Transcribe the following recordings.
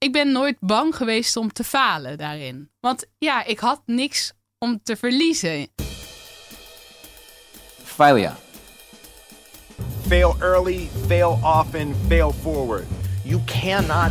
ik ben nooit bang geweest om te falen daarin. Want ja, ik had niks om te verliezen. Failure. Fail early, fail often, fail forward. You cannot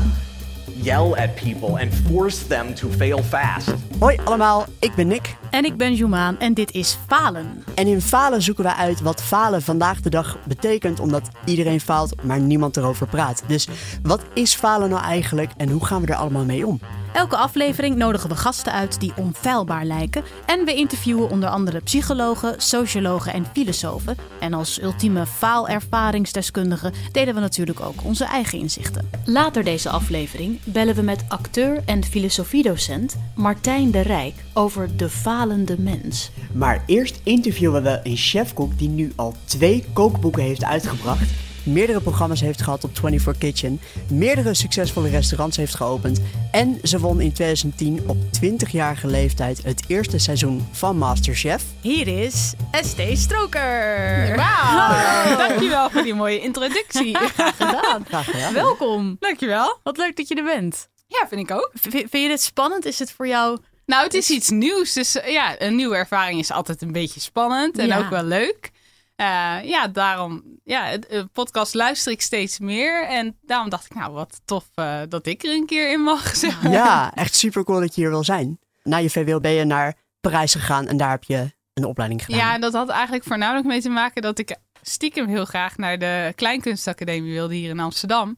yell at people and force them to fail fast. Hoi allemaal, ik ben Nick. En ik ben Jumaan en dit is Falen. En in Falen zoeken wij uit wat falen vandaag de dag betekent, omdat iedereen faalt, maar niemand erover praat. Dus wat is falen nou eigenlijk en hoe gaan we er allemaal mee om? Elke aflevering nodigen we gasten uit die onfeilbaar lijken. En we interviewen onder andere psychologen, sociologen en filosofen. En als ultieme faalervaringsdeskundige delen we natuurlijk ook onze eigen inzichten. Later deze aflevering bellen we met acteur en filosofiedocent Martijn de Rijk over de falende mens. Maar eerst interviewen we een chefkok die nu al twee kookboeken heeft uitgebracht, meerdere programma's heeft gehad op 24 Kitchen, meerdere succesvolle restaurants heeft geopend en ze won in 2010 op 20-jarige leeftijd het eerste seizoen van Masterchef. Hier is ST Stroker. Wauw, dankjewel voor die mooie introductie. Graag gedaan. Graag gedaan. Welkom. dankjewel. Wat leuk dat je er bent. Ja, vind ik ook. V- vind je dit spannend? Is het voor jou... Nou, het is iets nieuws. Dus eh, ja, een nieuwe ervaring is altijd een beetje spannend en Ja. ook wel leuk. Eh, ja, daarom, ja, de podcast luister ik steeds meer. En daarom dacht ik, nou, wat tof eh, dat ik er een keer in mag. Zeg maar. Ja, echt super cool dat je hier wil zijn. Na je VWO ben je naar Parijs gegaan en daar heb je een opleiding gedaan. Ja, dat had eigenlijk voornamelijk mee te maken dat ik stiekem heel graag naar de Kleinkunstacademie wilde hier in Amsterdam.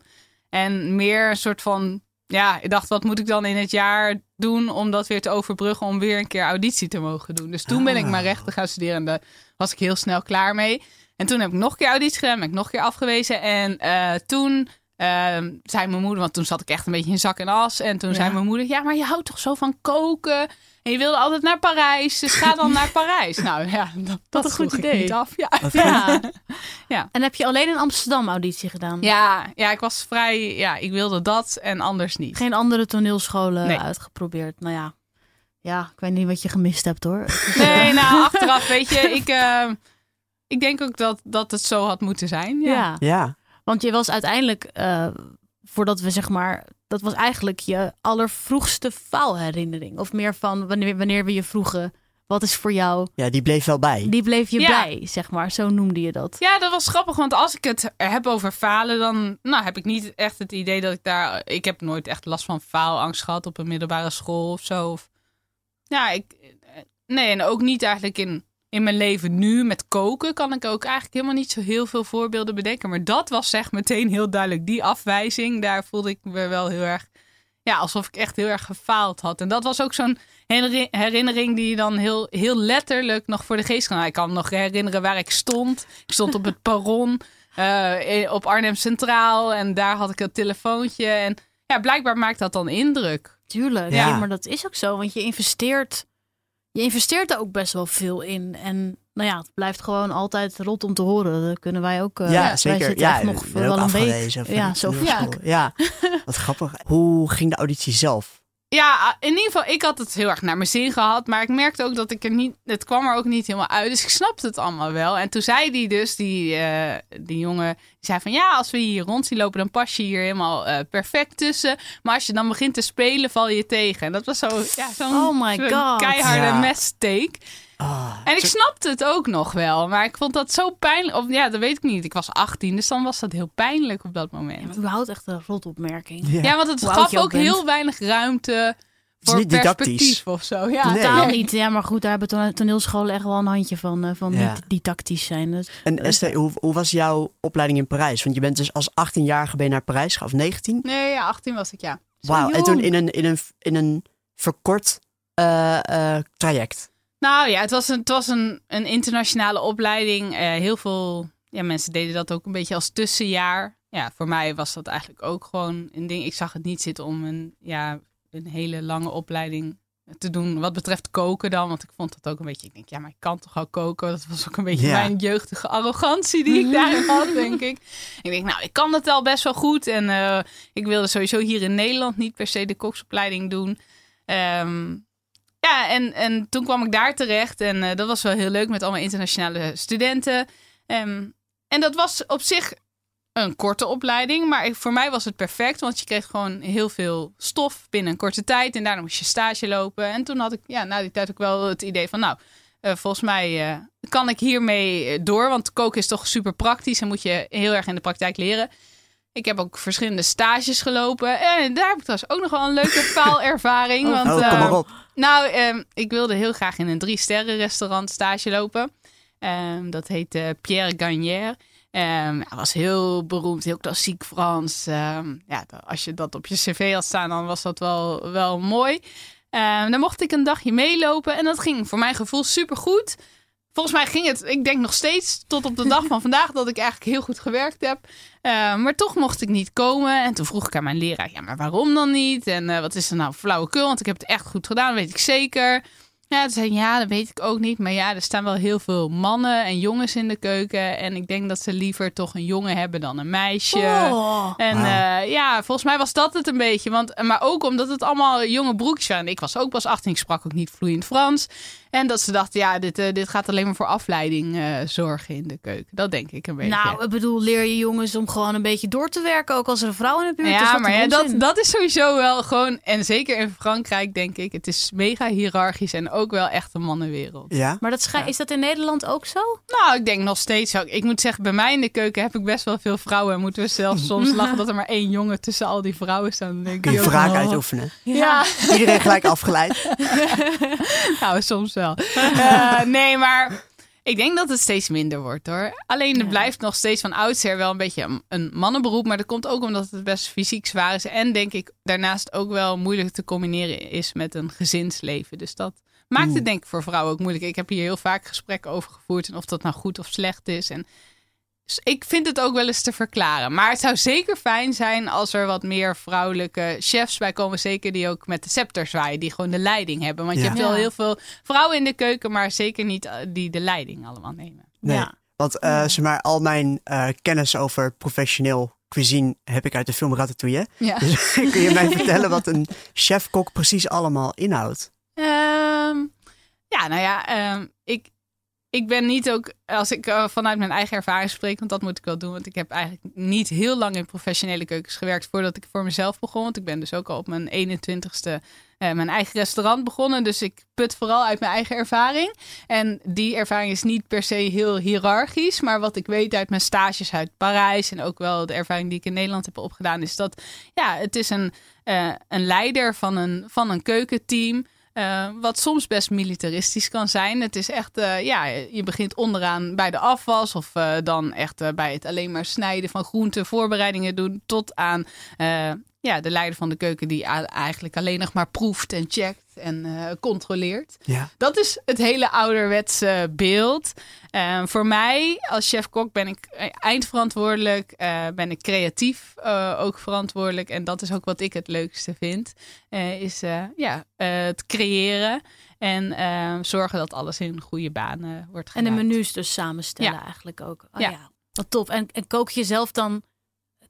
En meer een soort van, ja, ik dacht, wat moet ik dan in het jaar doen om dat weer te overbruggen om weer een keer auditie te mogen doen. Dus toen ben ik Ah. maar rechten gaan studeren en daar was ik heel snel klaar mee. En toen heb ik nog een keer auditie gedaan, ben ik nog een keer afgewezen. En eh, toen zei mijn moeder, want toen zat ik echt een beetje in zak en as. En toen zei mijn moeder, ja, maar je houdt toch zo van koken? En je wilde altijd naar Parijs, dus ga dan naar Parijs. Nou ja, dat, dat een goed idee. niet af. Ja. Ja. Ja. En heb je alleen in Amsterdam auditie gedaan? Ja, ja, ik was vrij, ja, ik wilde dat en anders niet. Geen andere toneelscholen Nee. uitgeprobeerd? Nou ja. Ja, ik weet niet wat je gemist hebt hoor. Nee, nou, achteraf, weet je, ik, eh, ik denk ook dat, dat het zo had moeten zijn. Ja. Ja. Want je was uiteindelijk, eh, voordat we zeg maar, dat was eigenlijk je allervroegste faalherinnering. Of meer van wanneer, wanneer we je vroegen, wat is voor jou? ja, die bleef wel bij. Die bleef je Ja. bij, zeg maar. Zo noemde je dat. Ja, dat was grappig, want als ik het heb over falen, dan nou, heb ik niet echt het idee dat ik daar. Ik heb nooit echt last van faalangst gehad op een middelbare school of zo. Of, ja, ik. Nee, en ook niet eigenlijk in, in mijn leven nu met koken kan ik ook eigenlijk helemaal niet zo heel veel voorbeelden bedenken. Maar dat was zeg meteen heel duidelijk. Die afwijzing, daar voelde ik me wel heel erg. Ja, alsof ik echt heel erg gefaald had. En dat was ook zo'n herinner- herinnering die je dan heel, heel letterlijk nog voor de geest kan. halen. Ik kan me nog herinneren waar ik stond. Ik stond op het perron eh, op Arnhem Centraal. En daar had ik een telefoontje. En ja, blijkbaar maakt dat dan indruk. Tuurlijk. Ja. Ja. maar dat is ook zo. Want je investeert, je investeert er ook best wel veel in. En nou ja, het blijft gewoon altijd rot om te horen. Dat kunnen wij ook. eh, ja, wij zeker. Ja, nog wel een Ja, zo toneelschool. Ja, wat grappig. Hoe ging de auditie zelf? Ja, in ieder geval, ik had het heel erg naar mijn zin gehad. Maar ik merkte ook dat ik er niet. Het kwam er ook niet helemaal uit. Dus ik snapte het allemaal wel. En toen zei die dus, die, eh, die jongen. Die zei van ja, als we hier rond zien lopen, dan pas je hier helemaal eh, perfect tussen. Maar als je dan begint te spelen, val je tegen. En dat was zo. Ja, zo'n Oh my God. keiharde Ja. messteek. Ah, En ik snapte het ook nog wel. Maar ik vond dat zo pijnlijk. Of ja, dat weet ik niet. Ik was 18, dus dan was dat heel pijnlijk op dat Ja, moment. maar überhaupt echt een rotopmerking. ja. Ja, want het Hoe gaf ook heel weinig ruimte is voor niet didactisch. perspectief of zo. Ja, Nee. Totaal niet. Ja, maar goed, daar hebben tone- toneelscholen echt wel een handje van. eh, van Ja. niet didactisch zijn. Dus, En Esther, hoe, hoe was jouw opleiding in Parijs? Want je bent dus als 18-jarige ben je naar Parijs gegaan, of 19? Nee, ja, 18 was ik, ja. Wauw, en toen in een, in een, in een verkort eh, eh, traject. Nou ja, het was een, het was een, een internationale opleiding. Eh, heel veel ja, mensen deden dat ook een beetje als tussenjaar. Ja, voor mij was dat eigenlijk ook gewoon een ding. Ik zag het niet zitten om een, ja, een hele lange opleiding te doen. Wat betreft koken dan. Want ik vond dat ook een beetje. Ik denk, ja, maar ik kan toch al koken. Dat was ook een beetje mijn jeugdige arrogantie die ik daarin had, denk ik. Ik denk, nou, ik kan het al best wel goed. En eh, ik wilde sowieso hier in Nederland niet per se de koksopleiding doen. Ehm, ja, en, en toen kwam ik daar terecht. En eh, dat was wel heel leuk met allemaal internationale studenten. Ehm, en dat was op zich een korte opleiding. Maar ik- voor mij was het perfect, want je kreeg gewoon heel veel stof binnen een korte tijd. En daarna moest je stage lopen. En toen had ik ja, na die tijd ook wel het idee van, nou, eh, volgens mij eh, kan ik hiermee door. Want koken is toch super praktisch en moet je heel erg in de praktijk leren. Ik heb ook verschillende stages gelopen. En daar heb ik trouwens ook nog wel een leuke faalervaring. want, Oh, kom eh, maar op. nou, ehm, ik wilde heel graag in een drie-sterren restaurant stage lopen. Ehm, dat heette Pierre Gagnère. Ehm ja, was heel beroemd, heel klassiek Frans. Ehm, ja, als je dat op je cv had staan, dan was dat wel, wel mooi. Ehm dan mocht ik een dagje meelopen en dat ging voor mijn gevoel supergoed. Volgens mij ging het, ik denk nog steeds tot op de dag van vandaag dat ik eigenlijk heel goed gewerkt heb. Ehm, maar toch mocht ik niet komen. En toen vroeg ik aan mijn leraar, ja, maar waarom dan niet? En eh, wat is er nou flauwekul? Want ik heb het echt goed gedaan, weet ik zeker. Ja, toen zei ja, dat weet ik ook niet. Maar ja, er staan wel heel veel mannen en jongens in de keuken. En ik denk dat ze liever toch een jongen hebben dan een meisje. Oh. En eh, ja, volgens mij was dat het een beetje. Want, maar ook omdat het allemaal jonge broekjes waren. Ik was ook pas 18, ik sprak ook niet vloeiend Frans. En dat ze dachten, ja, dit, eh, dit gaat alleen maar voor afleiding eh, zorgen in de keuken. Dat denk ik een beetje. Nou, ik bedoel, leer je jongens om gewoon een beetje door te werken, ook als er een vrouw in de buurt is. ja, maar ja, dat, dat is sowieso wel gewoon... En zeker in Frankrijk, denk ik. Het is mega hiërarchisch en ook wel echt een mannenwereld. Ja? Maar dat schij- is dat in Nederland ook zo? Nou, ik denk nog steeds zo. Ik moet zeggen, bij mij in de keuken heb ik best wel veel vrouwen. En moeten we zelfs soms lachen dat er maar één jongen tussen al die vrouwen staat. Dan denk Kun je ik ook, wraak oh. uitoefenen. Ja, Iedereen gelijk afgeleid. nou, soms wel. Eh, nee, maar ik denk dat het steeds minder wordt hoor. Alleen er blijft nog steeds van oudsher wel een beetje een, mannenberoep. Maar dat komt ook omdat het best fysiek zwaar is. En denk ik daarnaast ook wel moeilijk te combineren is met een gezinsleven. Dus dat maakt het denk ik voor vrouwen ook moeilijk. Ik heb hier heel vaak gesprekken over gevoerd. En of dat nou goed of slecht is. En ik vind het ook wel eens te verklaren. Maar het zou zeker fijn zijn als er wat meer vrouwelijke chefs bij komen. Zeker die ook met de scepter zwaaien. Die gewoon de leiding hebben. Want Ja. je hebt wel heel veel vrouwen in de keuken. Maar zeker niet eh, die de leiding allemaal nemen. Nee. Ja. Want eh, zeg maar, al mijn eh, kennis over professioneel cuisine heb ik uit de film Ratatouille. Ja. Dus kun je mij vertellen wat een chef-kok precies allemaal inhoudt? Ehm, ja, nou ja, ehm, ik, ik ben niet ook, als ik eh, vanuit mijn eigen ervaring spreek, want dat moet ik wel doen, want ik heb eigenlijk niet heel lang in professionele keukens gewerkt voordat ik voor mezelf begon. Want ik ben dus ook al op mijn 21ste eh, mijn eigen restaurant begonnen, dus ik put vooral uit mijn eigen ervaring. En die ervaring is niet per se heel hiërarchisch, maar wat ik weet uit mijn stages uit Parijs en ook wel de ervaring die ik in Nederland heb opgedaan, is dat ja, het is een, eh, een leider van een, van een keukenteam. Eh, wat soms best militaristisch kan zijn. Het is echt, eh, ja, je begint onderaan bij de afwas. Of eh, dan echt bij het alleen maar snijden van groenten, voorbereidingen doen. Tot aan ja, de leider van de keuken die eigenlijk alleen nog maar proeft en checkt en eh, controleert. Ja. Dat is het hele ouderwetse beeld. Eh, voor mij als chef-kok ben ik eh, eindverantwoordelijk, eh, ben ik creatief eh, ook verantwoordelijk. En dat is ook wat ik het leukste vind, eh, is eh, ja, het creëren en eh, zorgen dat alles in goede banen wordt En de menus dus samenstellen Ja. eigenlijk ook. Oh, Ja. ja. Wat tof. En, en kook je zelf dan...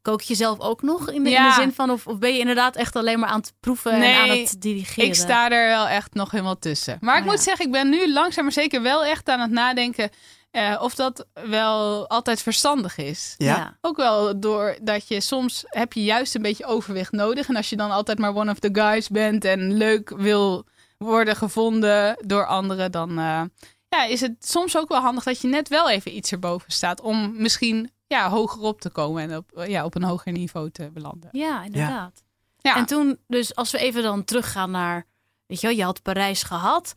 Kook je zelf ook nog in de, in Ja. de zin van... Of, of ben je inderdaad echt alleen maar aan het proeven en aan het dirigeren? Ik sta er wel echt nog helemaal tussen. Maar ik Oh, moet ja. zeggen, ik ben nu langzaam maar zeker wel echt aan het nadenken eh, of dat wel altijd verstandig is. Ja? Ook wel door dat je soms heb je juist een beetje overwicht nodig. En als je dan altijd maar one of the guys bent en leuk wil worden gevonden door anderen, dan eh, ja, is het soms ook wel handig dat je net wel even iets erboven staat. Om misschien ja, hoger op te komen en op, ja, op een hoger niveau te belanden. Ja, inderdaad. Ja. En toen, dus als we even dan teruggaan naar... Weet je wel, je had Parijs gehad.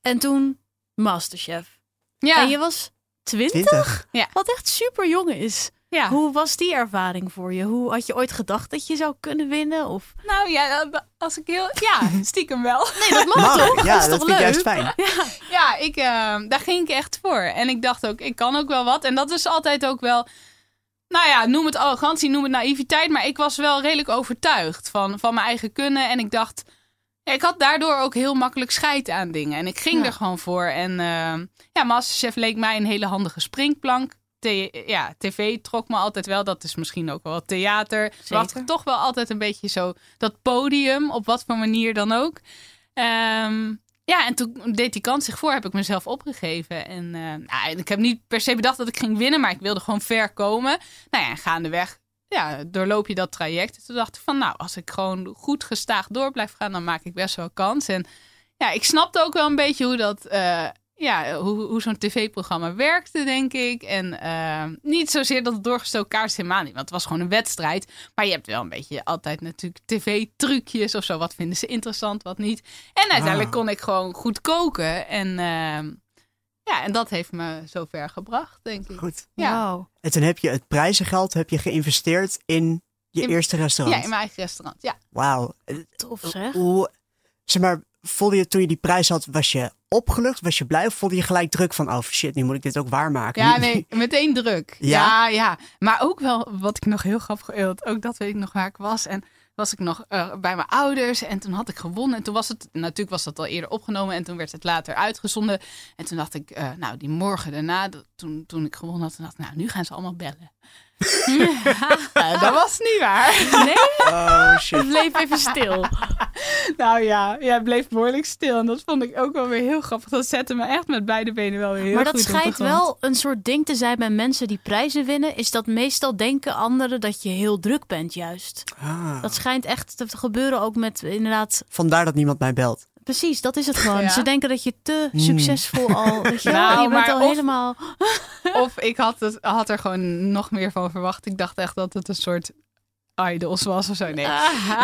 En toen Masterchef. ja. En je was 20? 20? Wat echt super jong is. ja. Hoe was die ervaring voor je? Hoe had je ooit gedacht dat je zou kunnen winnen? Of... Nou ja, als ik heel. Ja, stiekem wel. Nee, dat mag toch? ja, dat is dat toch vind ik leuk? juist fijn. Ja, ik, eh, daar ging ik echt voor. En ik dacht ook, ik kan ook wel wat. En dat is altijd ook wel. Nou ja, noem het arrogantie, noem het naïviteit. Maar ik was wel redelijk overtuigd van, van mijn eigen kunnen. En ik dacht. ja, ik had daardoor ook heel makkelijk scheid aan dingen. En ik ging Ja. er gewoon voor. En eh, ja, Masterchef leek mij een hele handige springplank. The- ja, tv trok me altijd wel. Dat is misschien ook wel theater. Wacht ik toch wel altijd een beetje zo dat podium, op wat voor manier dan ook. Ehm, ja, en toen deed die kans zich voor, heb ik mezelf opgegeven. En eh, nou, ik heb niet per se bedacht dat ik ging winnen, maar ik wilde gewoon ver komen. Nou ja, en gaandeweg ja, doorloop je dat traject. Toen dacht ik van, nou, als ik gewoon goed gestaag door blijf gaan, dan maak ik best wel kans. En ja, ik snapte ook wel een beetje hoe dat, eh, ja, hoe, hoe zo'n tv-programma werkte, denk ik. En eh, niet zozeer dat het doorgestoken kaart is, helemaal niet. Want het was gewoon een wedstrijd. Maar je hebt wel een beetje altijd natuurlijk tv-trucjes of zo. Wat vinden ze interessant, wat niet. En uiteindelijk kon ik gewoon goed koken. En uh, ja, en dat heeft me zover gebracht, denk ik. Goed. Ja. Wow. En toen heb je het prijzengeld heb je geïnvesteerd in je In- eerste restaurant. Ja, in mijn eigen restaurant. Ja. Wauw. Eh, Tof zeg. Hoe, zeg maar, voelde je toen je die prijs had, was je opgelucht? Was je blij? Of voelde je gelijk druk van, oh shit, nu moet ik dit ook waarmaken? Ja, nee, meteen druk. Ja? Ja? ja, Maar ook wel, wat ik nog heel grappig vond, ook dat weet ik nog waar ik was. En was ik nog eh, bij mijn ouders en toen had ik gewonnen. En toen was het, natuurlijk was dat al eerder opgenomen en toen werd het later uitgezonden. En toen dacht ik, eh, nou, die morgen daarna, toen, toen ik gewonnen had, toen dacht ik, nou, nu gaan ze allemaal bellen. Ja, dat was niet waar. Nee, Oh shit. het bleef even stil. Nou ja, ja, het bleef behoorlijk stil. En dat vond ik ook wel weer heel grappig. Dat zette me echt met beide benen wel weer heel maar goed dat op de schijnt grond. wel een soort ding te zijn bij mensen die prijzen winnen. Is dat meestal denken anderen dat je heel druk bent juist. Ah. Dat schijnt echt te gebeuren ook met inderdaad... Vandaar dat niemand mij belt. Precies, dat is het gewoon. Ja. Ze denken dat je te Hmm. succesvol al... Weet je, Nou, je bent maar al of- helemaal... Of ik had, het, had er gewoon nog meer van verwacht. Ik dacht echt dat het een soort idols was of zo. Nee.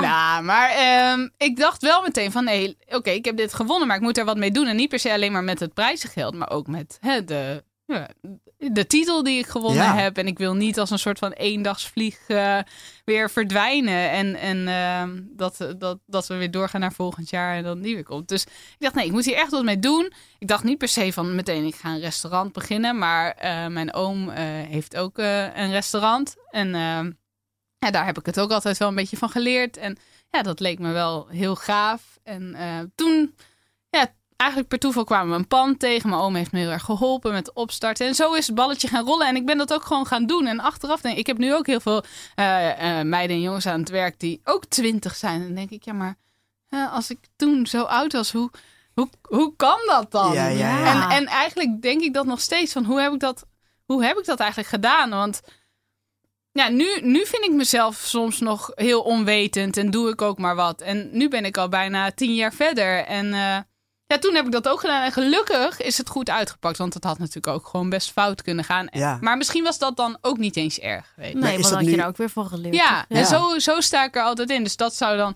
Nou, maar ehm, ik dacht wel meteen van... nee, oké, ik heb dit gewonnen, maar ik moet er wat mee doen. En niet per se alleen maar met het prijzengeld, maar ook met hè, de, ja, de titel die ik gewonnen Ja. heb. En ik wil niet als een soort van eendagsvlieg eh, weer verdwijnen. En, en ehm, dat, dat, dat we weer doorgaan naar volgend jaar en dan die weer komt. Dus ik dacht, nee, ik moet hier echt wat mee doen. Ik dacht niet per se van meteen, ik ga een restaurant beginnen. Maar eh, mijn oom eh, heeft ook een restaurant. En ehm, ja, daar heb ik het ook altijd wel een beetje van geleerd. En ja, dat leek me wel heel gaaf. En toen, ja, eigenlijk per toeval kwamen we een pand tegen. Mijn oom heeft me heel erg geholpen met opstarten. En zo is het balletje gaan rollen. En ik ben dat ook gewoon gaan doen. En achteraf denk ik, ik heb nu ook heel veel eh, eh, meiden en jongens aan het werk die ook twintig zijn. En dan denk ik, ja, maar als ik toen zo oud was, hoe, hoe, hoe kan dat dan? Ja, ja, ja. En, en eigenlijk denk ik dat nog steeds van hoe heb ik dat, hoe heb ik dat eigenlijk gedaan? Want ja, nu, nu vind ik mezelf soms nog heel onwetend en doe ik ook maar wat. En nu ben ik al bijna tien jaar verder. En eh, ja, toen heb ik dat ook gedaan. En gelukkig is het goed uitgepakt, want het had natuurlijk ook gewoon best fout kunnen gaan. Ja. Maar misschien was dat dan ook niet eens erg. Weet je. Nee, is maar dat dan had je daar ook weer van geleerd. Ja, en zo, zo sta ik er altijd in. Dus dat zou dan.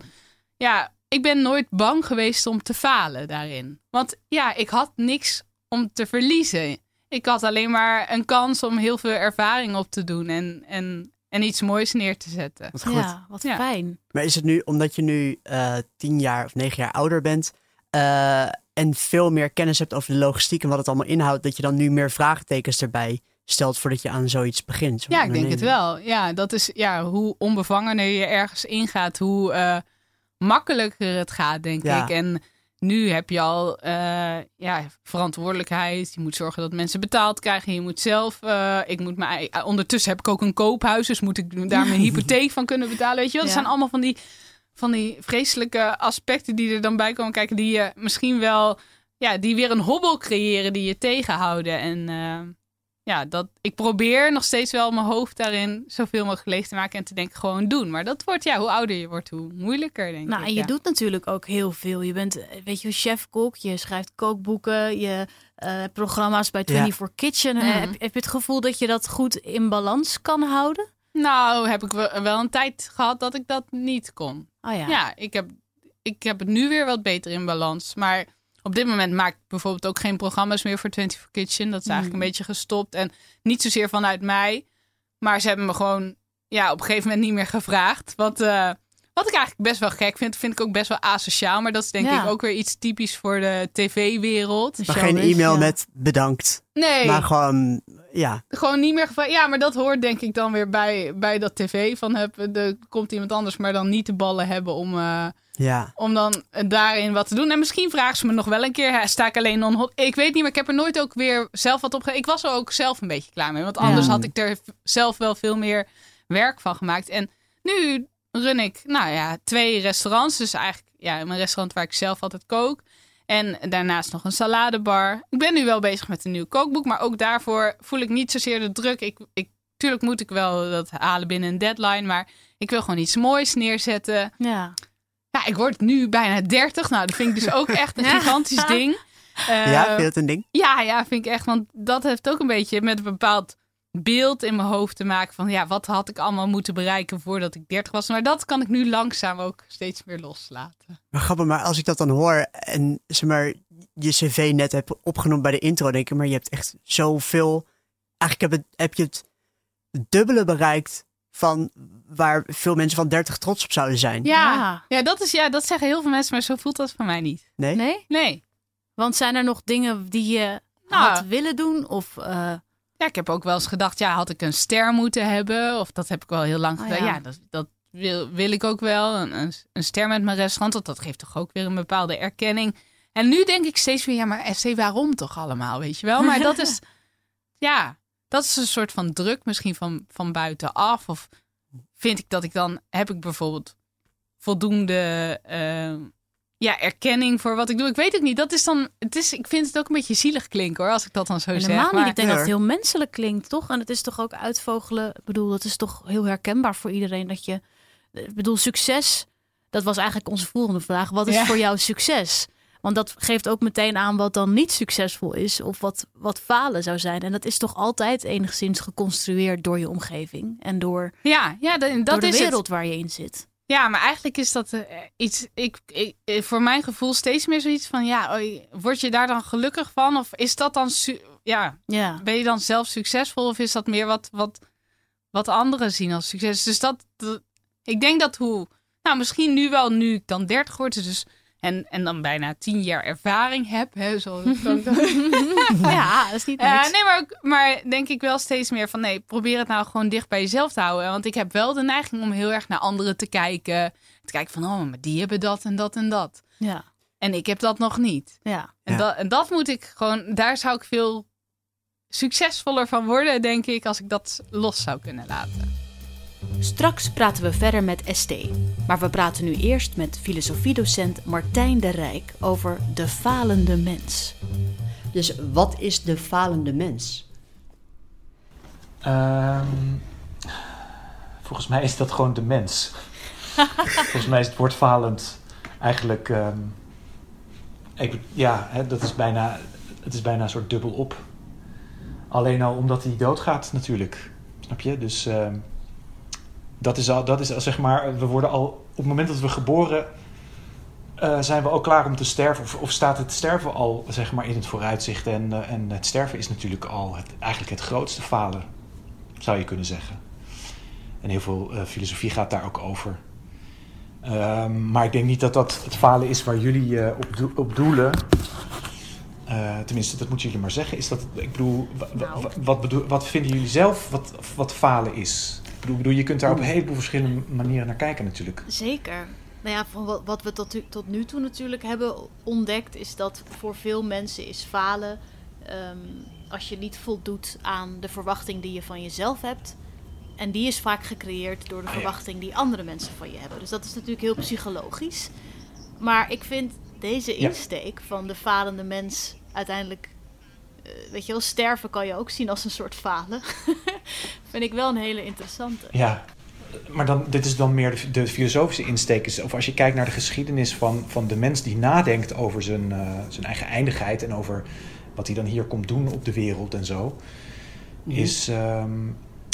Ja, ik ben nooit bang geweest om te falen daarin. Want ja, ik had niks om te verliezen. Ik had alleen maar een kans om heel veel ervaring op te doen en, en, en iets moois neer te zetten. Wat goed. Ja, wat Ja. fijn. Maar is het nu, omdat je nu eh, tien jaar of negen jaar ouder bent eh, en veel meer kennis hebt over de logistiek en wat het allemaal inhoudt, dat je dan nu meer vraagtekens erbij stelt voordat je aan zoiets begint? Ja, ik denk het wel. Ja, dat is ja, hoe onbevangener je ergens ingaat, hoe eh, makkelijker het gaat, denk Ja. ik. En nu heb je al eh, ja, verantwoordelijkheid. Je moet zorgen dat mensen betaald krijgen. Je moet zelf. eh, ik moet mijn, ondertussen heb ik ook een koophuis, dus moet ik daar mijn hypotheek van kunnen betalen. Weet je wel? Dat Ja. zijn allemaal van die, van die vreselijke aspecten die er dan bij komen kijken, die je misschien wel. Ja, die weer een hobbel creëren die je tegenhouden. En eh, ja, dat, ik probeer nog steeds wel mijn hoofd daarin zoveel mogelijk leeg te maken en te denken gewoon doen. Maar dat wordt, ja, hoe ouder je wordt, hoe moeilijker denk Nou, ik. en je ja. doet natuurlijk ook heel veel. Je bent, eh, weet je, chef-kok, je schrijft kookboeken, je eh, hebt programma's bij 24 Kitchen. Eh, Mhm. heb, heb je het gevoel dat je dat goed in balans kan houden? Nou, heb ik wel een tijd gehad dat ik dat niet kon. Oh ja. Ja, ik, heb, ik heb het nu weer wat beter in balans. Maar op dit moment maak ik bijvoorbeeld ook geen programma's meer voor 24 Kitchen. Dat is eigenlijk Hmm. een beetje gestopt. En niet zozeer vanuit mij. Maar ze hebben me gewoon ja, op een gegeven moment niet meer gevraagd. Wat, eh, wat ik eigenlijk best wel gek vind. Vind ik ook best wel asociaal. Maar dat is denk Ja. ik ook weer iets typisch voor de tv-wereld. Maar geen e-mail ja. met bedankt, Nee. maar gewoon, ja, Gewoon niet meer gevraagd. Ja, maar dat hoort denk ik dan weer bij, bij dat tv. Van heb, er komt iemand anders, maar dan niet de ballen hebben om, eh, ja. om dan daarin wat te doen. En misschien vragen ze me nog wel een keer. Sta ik alleen non Ik weet niet, maar ik heb er nooit ook weer zelf wat op Ik was er ook zelf een beetje klaar mee. Want anders Ja. had ik er zelf wel veel meer werk van gemaakt. En nu run ik, nou ja, twee restaurants. Dus eigenlijk ja, mijn restaurant waar ik zelf altijd kook. En daarnaast nog een saladebar. Ik ben nu wel bezig met een nieuw kookboek, maar ook daarvoor voel ik niet zozeer de druk. Ik, ik, tuurlijk moet ik wel dat halen binnen een deadline, maar ik wil gewoon iets moois neerzetten. Ja. Ja, ik word nu bijna 30. Nou, dat vind ik dus ook echt een gigantisch ding. Uh, ja, vind je dat een ding? Ja, ja, vind ik echt. Want dat heeft ook een beetje met een bepaald beeld in mijn hoofd te maken van ja, wat had ik allemaal moeten bereiken voordat ik 30 was. Maar dat kan ik nu langzaam ook steeds meer loslaten. Maar grappig, maar als ik dat dan hoor en zeg maar je cv net heb opgenomen bij de intro, denk ik, maar je hebt echt zoveel. Eigenlijk heb, het, heb je het dubbele bereikt van waar veel mensen van 30 trots op zouden zijn. Ja, Ja. ja. dat is ja, dat zeggen heel veel mensen, maar zo voelt dat voor mij niet. Nee? Nee? Nee. Want zijn er nog dingen die je Nou. had willen doen? Of eh, Ja, ik heb ook wel eens gedacht, ja, had ik een ster moeten hebben? Of dat heb ik wel heel lang Oh, gedaan. ja. ja. dat, dat wil, wil ik ook wel. Een, een, ster met mijn restaurant, want dat geeft toch ook weer een bepaalde erkenning. En nu denk ik steeds weer, ja, maar SC, waarom toch allemaal, weet je wel? Maar dat is, ja, dat is een soort van druk misschien van, van buitenaf. Of vind ik dat ik dan, heb ik bijvoorbeeld voldoende eh, ja, erkenning voor wat ik doe? Ik weet het niet. Dat is dan, het is, ik vind het ook een beetje zielig klinken hoor, als ik dat dan zo helemaal zeg. niet. Maar, Ik denk Ja. dat het heel menselijk klinkt, toch? En het is toch ook uitvogelen. Ik bedoel, dat is toch heel herkenbaar voor iedereen dat je. Ik bedoel, succes. Dat was eigenlijk onze volgende vraag. Wat is Ja. voor jou succes? Want dat geeft ook meteen aan wat dan niet succesvol is of wat, wat falen zou zijn. En dat is toch altijd enigszins geconstrueerd door je omgeving en door, ja, ja, dat, door dat de is het. wereld waar je in zit. Ja, maar eigenlijk is dat eh, iets, ik, ik, eh, voor mijn gevoel steeds meer zoiets van, ja, oei, word je daar dan gelukkig van? Of is dat dan, ja, Ja, ben je dan zelf succesvol? Of is dat meer wat, wat, wat anderen zien als succes? Dus dat, ik denk dat hoe, nou misschien nu wel, nu ik dan 30 word, dus, en, en dan bijna 10 jaar ervaring heb, hè, zo kan ik dat- ja dat is niet Eh, niks. nee, maar, ook- maar denk ik wel steeds meer van nee, probeer het nou gewoon dicht bij jezelf te houden. Want ik heb wel de neiging om heel erg naar anderen te kijken. Te kijken van, oh, maar die hebben dat en dat en dat. Ja, En ik heb dat nog niet. ja. En, Ja. dat, en dat moet ik gewoon, daar zou ik veel succesvoller van worden, denk ik, als ik dat los zou kunnen laten. Straks praten we verder met ST. Maar we praten nu eerst met filosofiedocent Martijn de Rijk over de falende mens. Dus wat is de falende mens? Ehm, volgens mij is dat gewoon de mens. volgens mij is het woord falend eigenlijk. ehm, ik, ja, hè, dat is bijna, het is bijna een soort dubbel op. Alleen al omdat hij doodgaat, natuurlijk. Snap je? Dus ehm, dat is al, dat is al, zeg maar, we worden al op het moment dat we geboren. eh, zijn we al klaar om te sterven? Of, of staat het sterven al zeg maar, in het vooruitzicht? En, eh, en het sterven is natuurlijk al het, eigenlijk het grootste falen zou je kunnen zeggen. En heel veel eh, filosofie gaat daar ook over. Ehm, maar ik denk niet dat dat het falen is waar jullie op, op doelen. Tenminste, dat moeten jullie maar zeggen. Is dat, ik bedoel, Nou. wa- wat, bedoel, wat vinden jullie zelf wat, wat falen is? Ik bedoel, bedoel, je kunt daar op een heleboel verschillende manieren naar kijken natuurlijk. Zeker. Nou ja, van wat, we tot, tot nu toe natuurlijk hebben ontdekt, is dat voor veel mensen is falen ehm, als je niet voldoet aan de verwachting die je van jezelf hebt. En die is vaak gecreëerd door de Ah, verwachting die andere mensen van je hebben. Dus dat is natuurlijk heel psychologisch. Maar ik vind deze insteek van de falende mens uiteindelijk. Eh, weet je wel, sterven kan je ook zien als een soort falen. vind ik wel een hele interessante. Ja, maar dan, dit is dan meer de, de filosofische insteek. is- Of als je kijkt naar de geschiedenis van, van de mens die nadenkt over zijn, eh, zijn eigen eindigheid en over wat hij dan hier komt doen op de wereld en zo, is, ehm,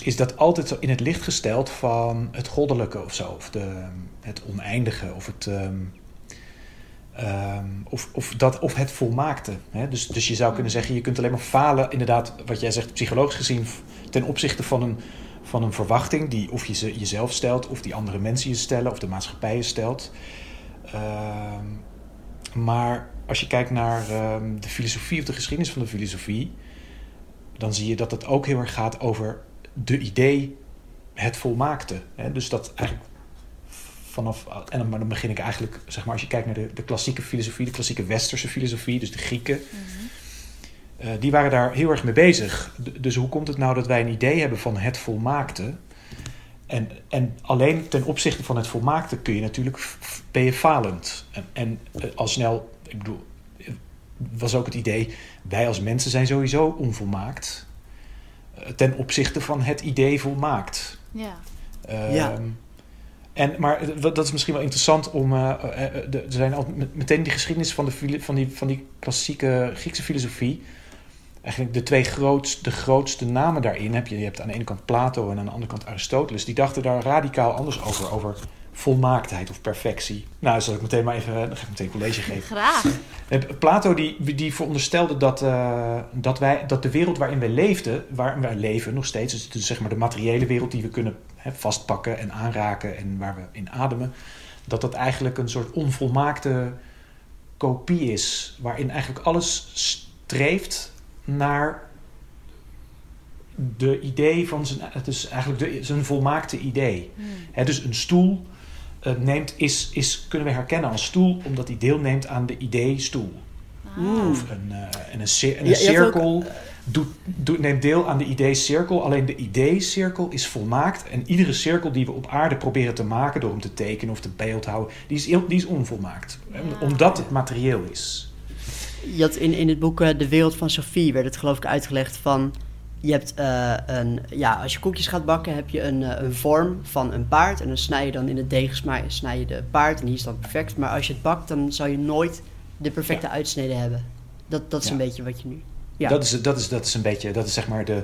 is dat altijd zo in het licht gesteld van het goddelijke of zo, of de, het oneindige, of het. ehm, ehm, of, of, dat, of het volmaakte. Hè? Dus, dus je zou kunnen zeggen, je kunt alleen maar falen, inderdaad, wat jij zegt, psychologisch gezien, ten opzichte van een, van een verwachting die of je ze jezelf stelt, of die andere mensen je stellen, of de maatschappij je stelt. Ehm, maar als je kijkt naar ehm, de filosofie of de geschiedenis van de filosofie, dan zie je dat het ook heel erg gaat over de idee het volmaakte. Hè? Dus dat eigenlijk vanaf, en dan, maar dan begin ik eigenlijk, zeg maar, als je kijkt naar de, de klassieke filosofie, de klassieke westerse filosofie, dus de Grieken, eh, die waren daar heel erg mee bezig. D- dus hoe komt het nou dat wij een idee hebben van het volmaakte? En, en alleen ten opzichte van het volmaakte kun je natuurlijk, ben je falend. En, en eh, al snel, ik bedoel, was ook het idee, wij als mensen zijn sowieso onvolmaakt. eh, ten opzichte van het idee volmaakt. Ja. Ja. En, maar dat is misschien wel interessant om. eh, eh, eh, er zijn al met- meteen die geschiedenis van, de, van, die, van die klassieke Griekse filosofie. Eigenlijk de twee grootste, de grootste namen daarin heb je. Je hebt aan de ene kant Plato en aan de andere kant Aristoteles. Die dachten daar radicaal anders over. Over volmaaktheid of perfectie. Nou, zal ik meteen maar even. Dan ga ik meteen college geven. Graag. Plato die, die veronderstelde dat, dat, wij, dat de wereld waarin wij leefden, waarin wij leven nog steeds, dus zeg maar de materiële wereld die we kunnen hè, vastpakken en aanraken en waar we in ademen, dat dat eigenlijk een soort onvolmaakte kopie is, waarin eigenlijk alles streeft naar de idee van zijn, het is eigenlijk de, zijn volmaakte idee. Hè, dus een stoel eh, neemt, is, is, kunnen we herkennen als stoel, omdat die deelneemt aan de idee stoel. Of een, eh, en een, cir- en een Ja, cirkel doet, doet, neemt deel aan de idee cirkel. Alleen de idee cirkel is volmaakt. En iedere cirkel die we op aarde proberen te maken door hem te tekenen of te beeldhouden, die is, die is onvolmaakt. Omdat het materieel is. Je had in, in het boek eh, De Wereld van Sophie werd het geloof ik uitgelegd van... Je hebt eh, een... Ja, als je koekjes gaat bakken heb je een, eh, een vorm van een paard. En dan snij je dan in het deeg snij, snij je de paard. En die is dan perfect. Maar als je het bakt, dan zou je nooit de perfecte uitsnede hebben. Dat, dat is Ja. een beetje wat je nu... Ja, Dat, is, dat, is, dat is een beetje, dat is zeg maar de,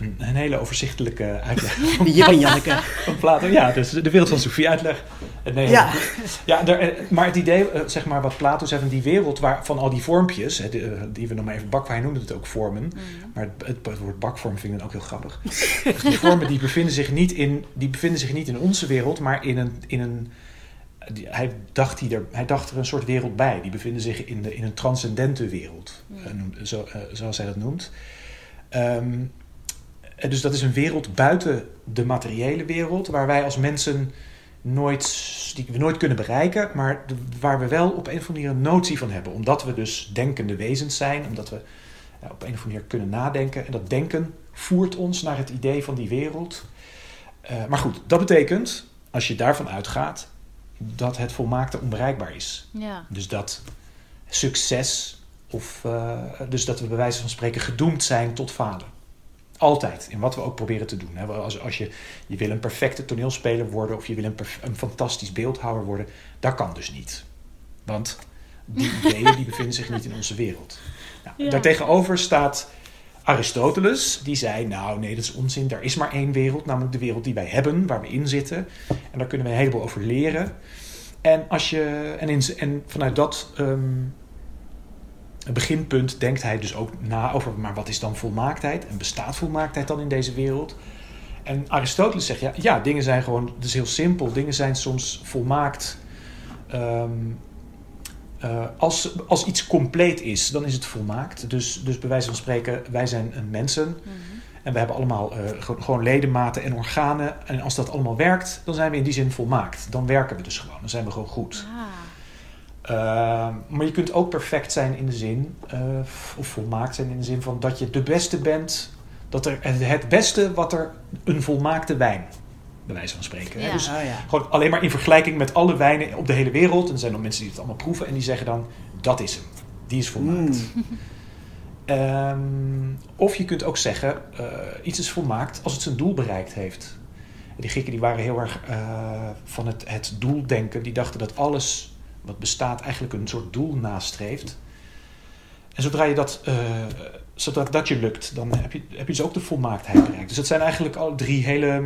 een, een hele overzichtelijke uitleg Jip en Janneke. van Plato. Ja, dus de wereld van Sophie uitleg. Eh, Nee, Ja. ja daar, eh, maar het idee, eh, zeg maar wat Plato zei van die wereld waar, van al die vormpjes, hè, die we nog maar even bak, hij noemde het ook vormen, maar het, het, het woord bakvorm vind ik dan ook heel grappig. Dus die vormen die bevinden zich niet in, die bevinden zich niet in onze wereld, maar in een, in een hij, dacht die er, hij dacht er een soort wereld bij. Die bevinden zich in, de, in een transcendente wereld, eh, noemt- zo, eh, zoals hij dat noemt. Ehm, dus dat is een wereld buiten de materiële wereld, waar wij als mensen nooit, die we nooit kunnen bereiken, maar de- waar we wel op een of andere manier een notie van hebben. Omdat we dus denkende wezens zijn, omdat we ja, op een of andere manier kunnen nadenken. En dat denken voert ons naar het idee van die wereld. Eh, maar goed, dat betekent, als je daarvan uitgaat, dat het volmaakte onbereikbaar is. Ja. Dus dat succes, of uh, dus dat we bij wijze van spreken gedoemd zijn tot falen. Altijd, in wat we ook proberen te doen. Hè. Als, als je, je wil een perfecte toneelspeler worden of je wil een, een fantastisch beeldhouwer worden, dat kan dus niet. Want die ideeën die bevinden zich niet in onze wereld. Nou, ja. Daartegenover staat Aristoteles, die zei: Nou, nee, dat is onzin. Er is maar één wereld, namelijk de wereld die wij hebben, waar we in zitten. En daar kunnen we een heleboel over leren. En, als je, en, in, en vanuit dat um, beginpunt denkt hij dus ook na over: maar wat is dan volmaaktheid? En bestaat volmaaktheid dan in deze wereld? En Aristoteles zegt: ja, ja dingen zijn gewoon, het is heel simpel. Dingen zijn soms volmaakt. Um, uh, als, als iets compleet is, dan is het volmaakt. Dus, dus bij wijze van spreken, wij zijn mensen. Mm-hmm. En we hebben allemaal uh, gewoon ledematen en organen. En als dat allemaal werkt, dan zijn we in die zin volmaakt. Dan werken we dus gewoon. Dan zijn we gewoon goed. Ah. Uh, maar je kunt ook perfect zijn in de zin, of volmaakt zijn in de zin van dat je de beste bent. Dat er het beste wat er een volmaakte wijn bij wijze van spreken. Ja. Dus Oh, ja. gewoon alleen maar in vergelijking met alle wijnen op de hele wereld. En er zijn dan mensen die het allemaal proeven en die zeggen dan, dat is hem. Die is volmaakt. Mm. Um, of je kunt ook zeggen, uh, iets is volmaakt als het zijn doel bereikt heeft. Die Grieken die waren heel erg uh, van het, het doeldenken. Die dachten dat alles wat bestaat eigenlijk een soort doel nastreeft. En zodra je dat, uh, zodra dat je lukt, dan heb je, heb je dus ook de volmaaktheid bereikt. Dus dat zijn eigenlijk alle drie hele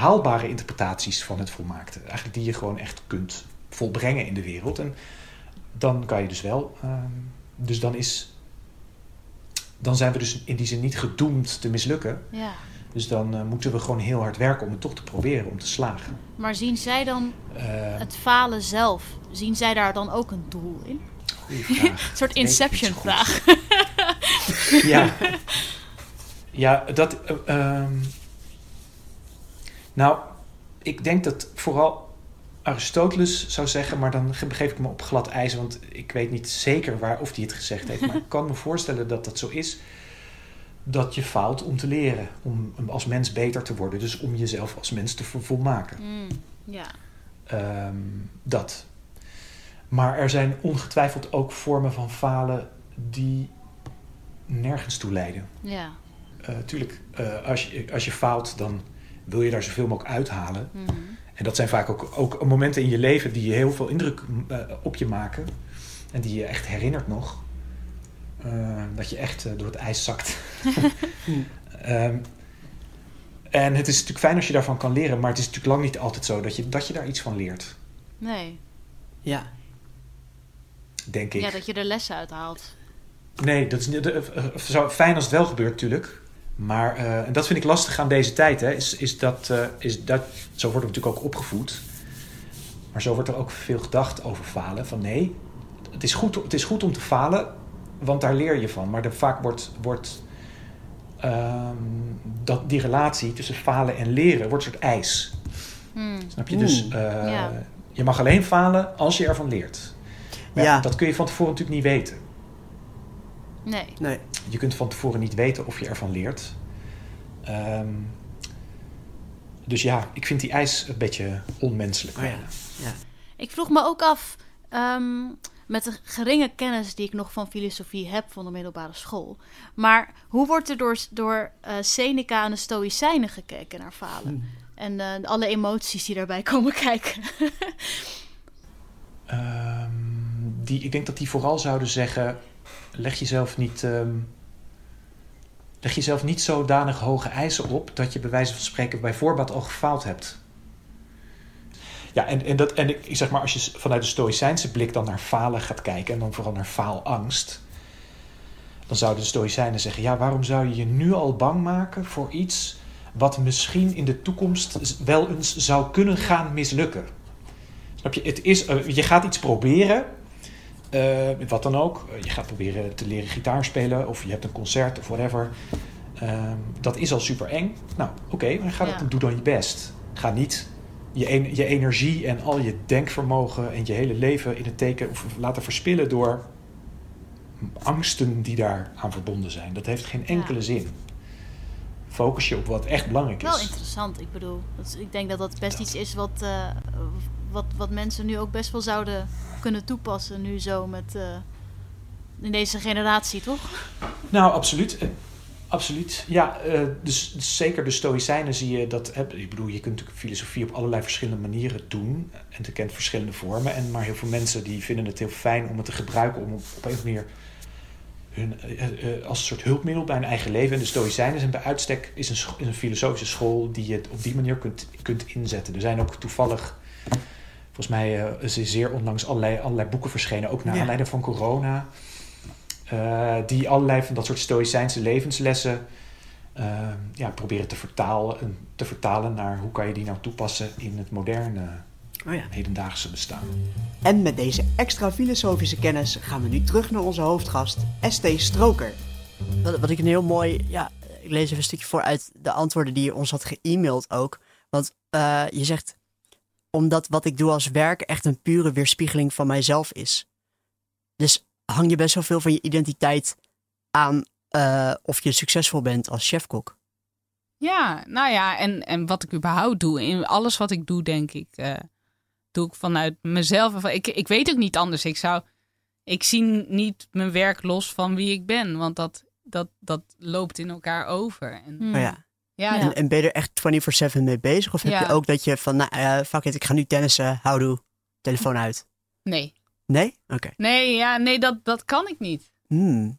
haalbare interpretaties van het volmaakte. Eigenlijk die je gewoon echt kunt volbrengen in de wereld. En dan kan je dus wel. Uh, dus dan is. Dan zijn we dus in die zin niet gedoemd te mislukken. Ja. Dus dan uh, moeten we gewoon heel hard werken om het toch te proberen, om te slagen. Maar zien zij dan uh, het falen zelf? Zien zij daar dan ook een doel in? Een soort Inception-vraag. ja. Ja, dat. Uh, nou, ik denk dat vooral Aristoteles zou zeggen, maar dan begeef ik me op glad ijs, want ik weet niet zeker waar of hij het gezegd heeft. Maar ik kan me voorstellen dat dat zo is. Dat je faalt om te leren, om als mens beter te worden. Dus om jezelf als mens te volmaken. Mm, ja. Um, dat. Maar er zijn ongetwijfeld ook vormen van falen die nergens toe leiden. Ja. Uh, tuurlijk, uh, als, je, als je faalt, dan wil je daar zoveel mogelijk uithalen. Mhm. En dat zijn vaak ook, ook momenten in je leven die heel veel indruk uh, op je maken. En die je echt herinnert nog. dat je echt door het ijs zakt. um, en het is natuurlijk fijn als je daarvan kan leren, maar het is natuurlijk lang niet altijd zo dat je, dat je daar iets van leert. Nee. Ja. Denk ik. Ja, dat je er lessen uit haalt. Nee, dat is niet, uh, fijn als het wel gebeurt natuurlijk. Maar uh, en dat vind ik lastig aan deze tijd. Hè, is, is dat, uh, is dat, zo wordt er natuurlijk ook opgevoed. Maar zo wordt er ook veel gedacht over falen. Van nee, het is goed, het is goed om te falen, want daar leer je van. Maar er, vaak wordt, wordt um, dat die relatie tussen falen en leren wordt een soort ijs. Hmm. Snap je? Dus uh, ja. je mag alleen falen als je ervan leert. Maar ja. dat kun je van tevoren natuurlijk niet weten. Nee. nee. Je kunt van tevoren niet weten of je ervan leert. Um, dus ja, ik vind die ijs een beetje onmenselijk. Oh ja. Ja. Ik vroeg me ook af, um, met de geringe kennis die ik nog van filosofie heb van de middelbare school. Maar hoe wordt er door, door uh, Seneca en de Stoïcijnen gekeken naar falen? Hmm. En uh, alle emoties die daarbij komen kijken. um, die, ik denk dat die vooral zouden zeggen: leg jezelf niet. Um, leg jezelf niet zodanig hoge eisen op dat je bij wijze van spreken bij voorbaat al gefaald hebt. Ja, en, en, dat, en ik zeg maar, als je vanuit de Stoïcijnse blik dan naar falen gaat kijken en dan vooral naar faalangst, dan zouden de Stoïcijnen zeggen: ja, waarom zou je je nu al bang maken voor iets wat misschien in de toekomst wel eens zou kunnen gaan mislukken? Snap je? Het is, uh, je gaat iets proberen, uh, wat dan ook. Je gaat proberen te leren gitaar spelen of je hebt een concert of whatever. Uh, dat is al super eng. Nou, oké, okay, dan ga dat, ja. doe dan je best. Ga niet je, je energie en al je denkvermogen en je hele leven in het teken of laten verspillen door angsten die daar aan verbonden zijn. Dat heeft geen enkele ja. zin. Focus je op wat echt belangrijk is. Wel interessant, ik bedoel. Dat, ik denk dat dat best dat. iets is wat, uh, wat, wat mensen nu ook best wel zouden kunnen toepassen. Nu zo met. Uh, in deze generatie, toch? Nou, absoluut. Absoluut. Ja, uh, dus, dus, zeker de Stoïcijnen zie je dat. Ik bedoel, je kunt natuurlijk filosofie op allerlei verschillende manieren doen. En het kent verschillende vormen. En, maar heel veel mensen die vinden het heel fijn om het te gebruiken om op, een manier. Hun, uh, uh, als een soort hulpmiddel bij hun eigen leven. En de Stoïcijnen zijn bij uitstek is een, is een filosofische school die je op die manier kunt, kunt inzetten. Er zijn ook toevallig, volgens mij, is er zeer onlangs allerlei, allerlei boeken verschenen, ook naar ja. aanleiding van corona. Uh, die allerlei van dat soort stoïcijnse levenslessen uh, ja, proberen te vertalen, te vertalen naar hoe kan je die nou toepassen in het moderne oh ja. hedendaagse bestaan. En met deze extra filosofische kennis gaan we nu terug naar onze hoofdgast, ST Stroker. Wat, wat ik een heel mooi, ja, ik lees even een stukje voor uit de antwoorden die je ons had ge-mailed ook. Want uh, je zegt, omdat wat ik doe als werk echt een pure weerspiegeling van mijzelf is. Dus hang je best wel veel van je identiteit aan uh, of je succesvol bent als chefkok. Ja, nou ja, en, en wat ik überhaupt doe, in alles wat ik doe, denk ik, uh, doe ik vanuit mezelf. Ik, ik weet ook niet anders. Ik zou, ik zie niet mijn werk los van wie ik ben, want dat, dat, dat loopt in elkaar over. En, oh ja. Ja, en, en ben je er echt 24-7 mee bezig? Of heb Ja. je ook dat je van, nou, uh, fuck it, ik ga nu tennissen, houdoe, telefoon uit? Nee. Nee? Oké. Nee, ja, nee dat, dat kan ik niet. Hmm.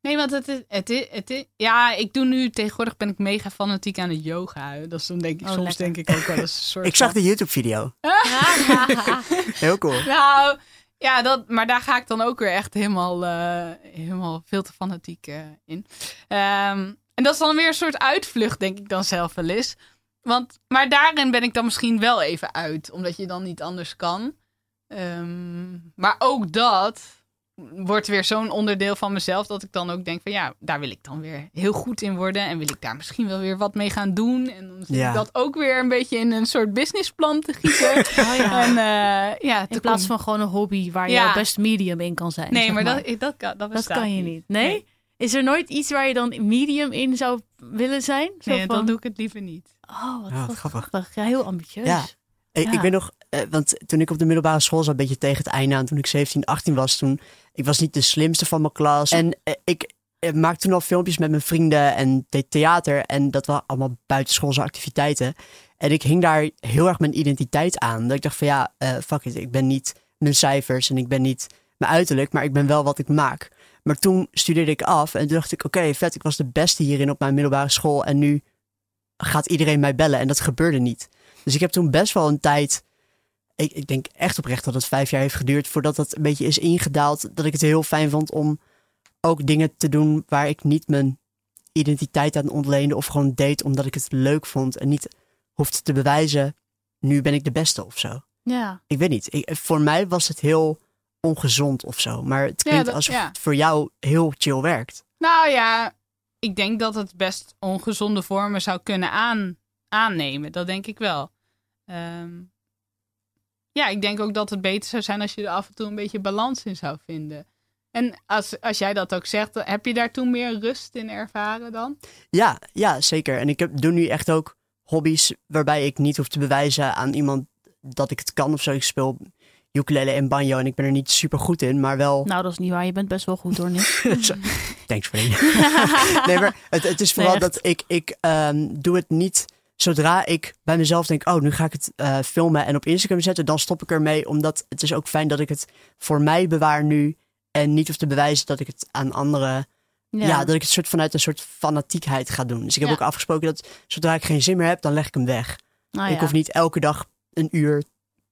Nee, want het is, het is, het is... Ja, ik doe nu... Tegenwoordig ben ik mega fanatiek aan het yoga. Dat is dan denk ik... Oh, soms lekker. denk ik ook wel eens een soort Ik zag de YouTube-video. Heel cool. Nou, ja, dat, maar daar ga ik dan ook weer echt helemaal, eh, helemaal veel te fanatiek eh, in. Ehm, en dat is dan weer een soort uitvlucht, denk ik dan zelf wel eens. Want, maar daarin ben ik dan misschien wel even uit, omdat je dan niet anders kan. Ehm, maar ook dat wordt weer zo'n onderdeel van mezelf dat ik dan ook denk van ja, daar wil ik dan weer heel goed in worden en wil ik daar misschien wel weer wat mee gaan doen. En dan zit Ja. ik dat ook weer een beetje in een soort businessplan te gieten. Oh ja. En eh, ja, In plaats van gewoon een hobby waar je Ja. best medium in kan zijn. Nee, zeg maar, Dat, dat, kan, dat, dat bestaat kan je niet. Nee? Nee, Is er nooit iets waar je dan medium in zou willen zijn? Zo nee van, dan doe ik het liever niet. Oh, wat, Ja, wat wat grappig. grappig. Ja, heel ambitieus. Ja. Ik, Ja. ik weet nog, eh, want toen ik op de middelbare school zat, een beetje tegen het einde aan, toen ik 17, 18 was, toen ik was niet de slimste van mijn klas. En eh, ik eh, maakte toen al filmpjes met mijn vrienden en deed theater. En dat waren allemaal buitenschoolse activiteiten. En ik hing daar heel erg mijn identiteit aan. Dat ik dacht van ja, eh, fuck it, ik ben niet mijn cijfers en ik ben niet mijn uiterlijk, maar ik ben wel wat ik maak. Maar toen studeerde ik af en toen dacht ik, oké, vet, ik was de beste hierin op mijn middelbare school. En nu gaat iedereen mij bellen en dat gebeurde niet. Dus ik heb toen best wel een tijd, ik, ik denk echt oprecht dat het vijf jaar heeft geduurd voordat dat een beetje is ingedaald. Dat ik het heel fijn vond om ook dingen te doen waar ik niet mijn identiteit aan ontleende of gewoon deed omdat ik het leuk vond en niet hoefde te bewijzen, nu ben ik de beste of zo. Ja. Ik weet niet. Ik- voor mij was het heel ongezond of zo. Maar het Ja, klinkt dat- alsof ja. het voor jou heel chill werkt. Nou ja, ik denk dat het best ongezonde vormen zou kunnen aan, aannemen. Dat denk ik wel. Ehm, ja, ik denk ook dat het beter zou zijn als je er af en toe een beetje balans in zou vinden. En als, als jij dat ook zegt, heb je daar toen meer rust in ervaren dan? Ja, ja, zeker. En ik heb, doe nu echt ook hobby's waarbij ik niet hoef te bewijzen aan iemand dat ik het kan of zo. Ik speel ukulele en banjo en ik ben er niet super goed in, maar wel... Nou, dat is niet waar. Je bent best wel goed hoor, Nick. Zo, Thanks, Freddie. nee, maar het, het is vooral Nee, dat ik, ik ehm, doe het niet zodra ik bij mezelf denk, oh, nu ga ik het eh, filmen en op Instagram zetten, dan stop ik ermee, omdat het is ook fijn dat ik het voor mij bewaar nu en niet hoef te bewijzen dat ik het aan anderen, ja, dat ik het soort vanuit een soort fanatiekheid ga doen. Dus ik heb Ja. ook afgesproken dat zodra ik geen zin meer heb, dan leg ik hem weg. Nou ja. Ik hoef niet elke dag een uur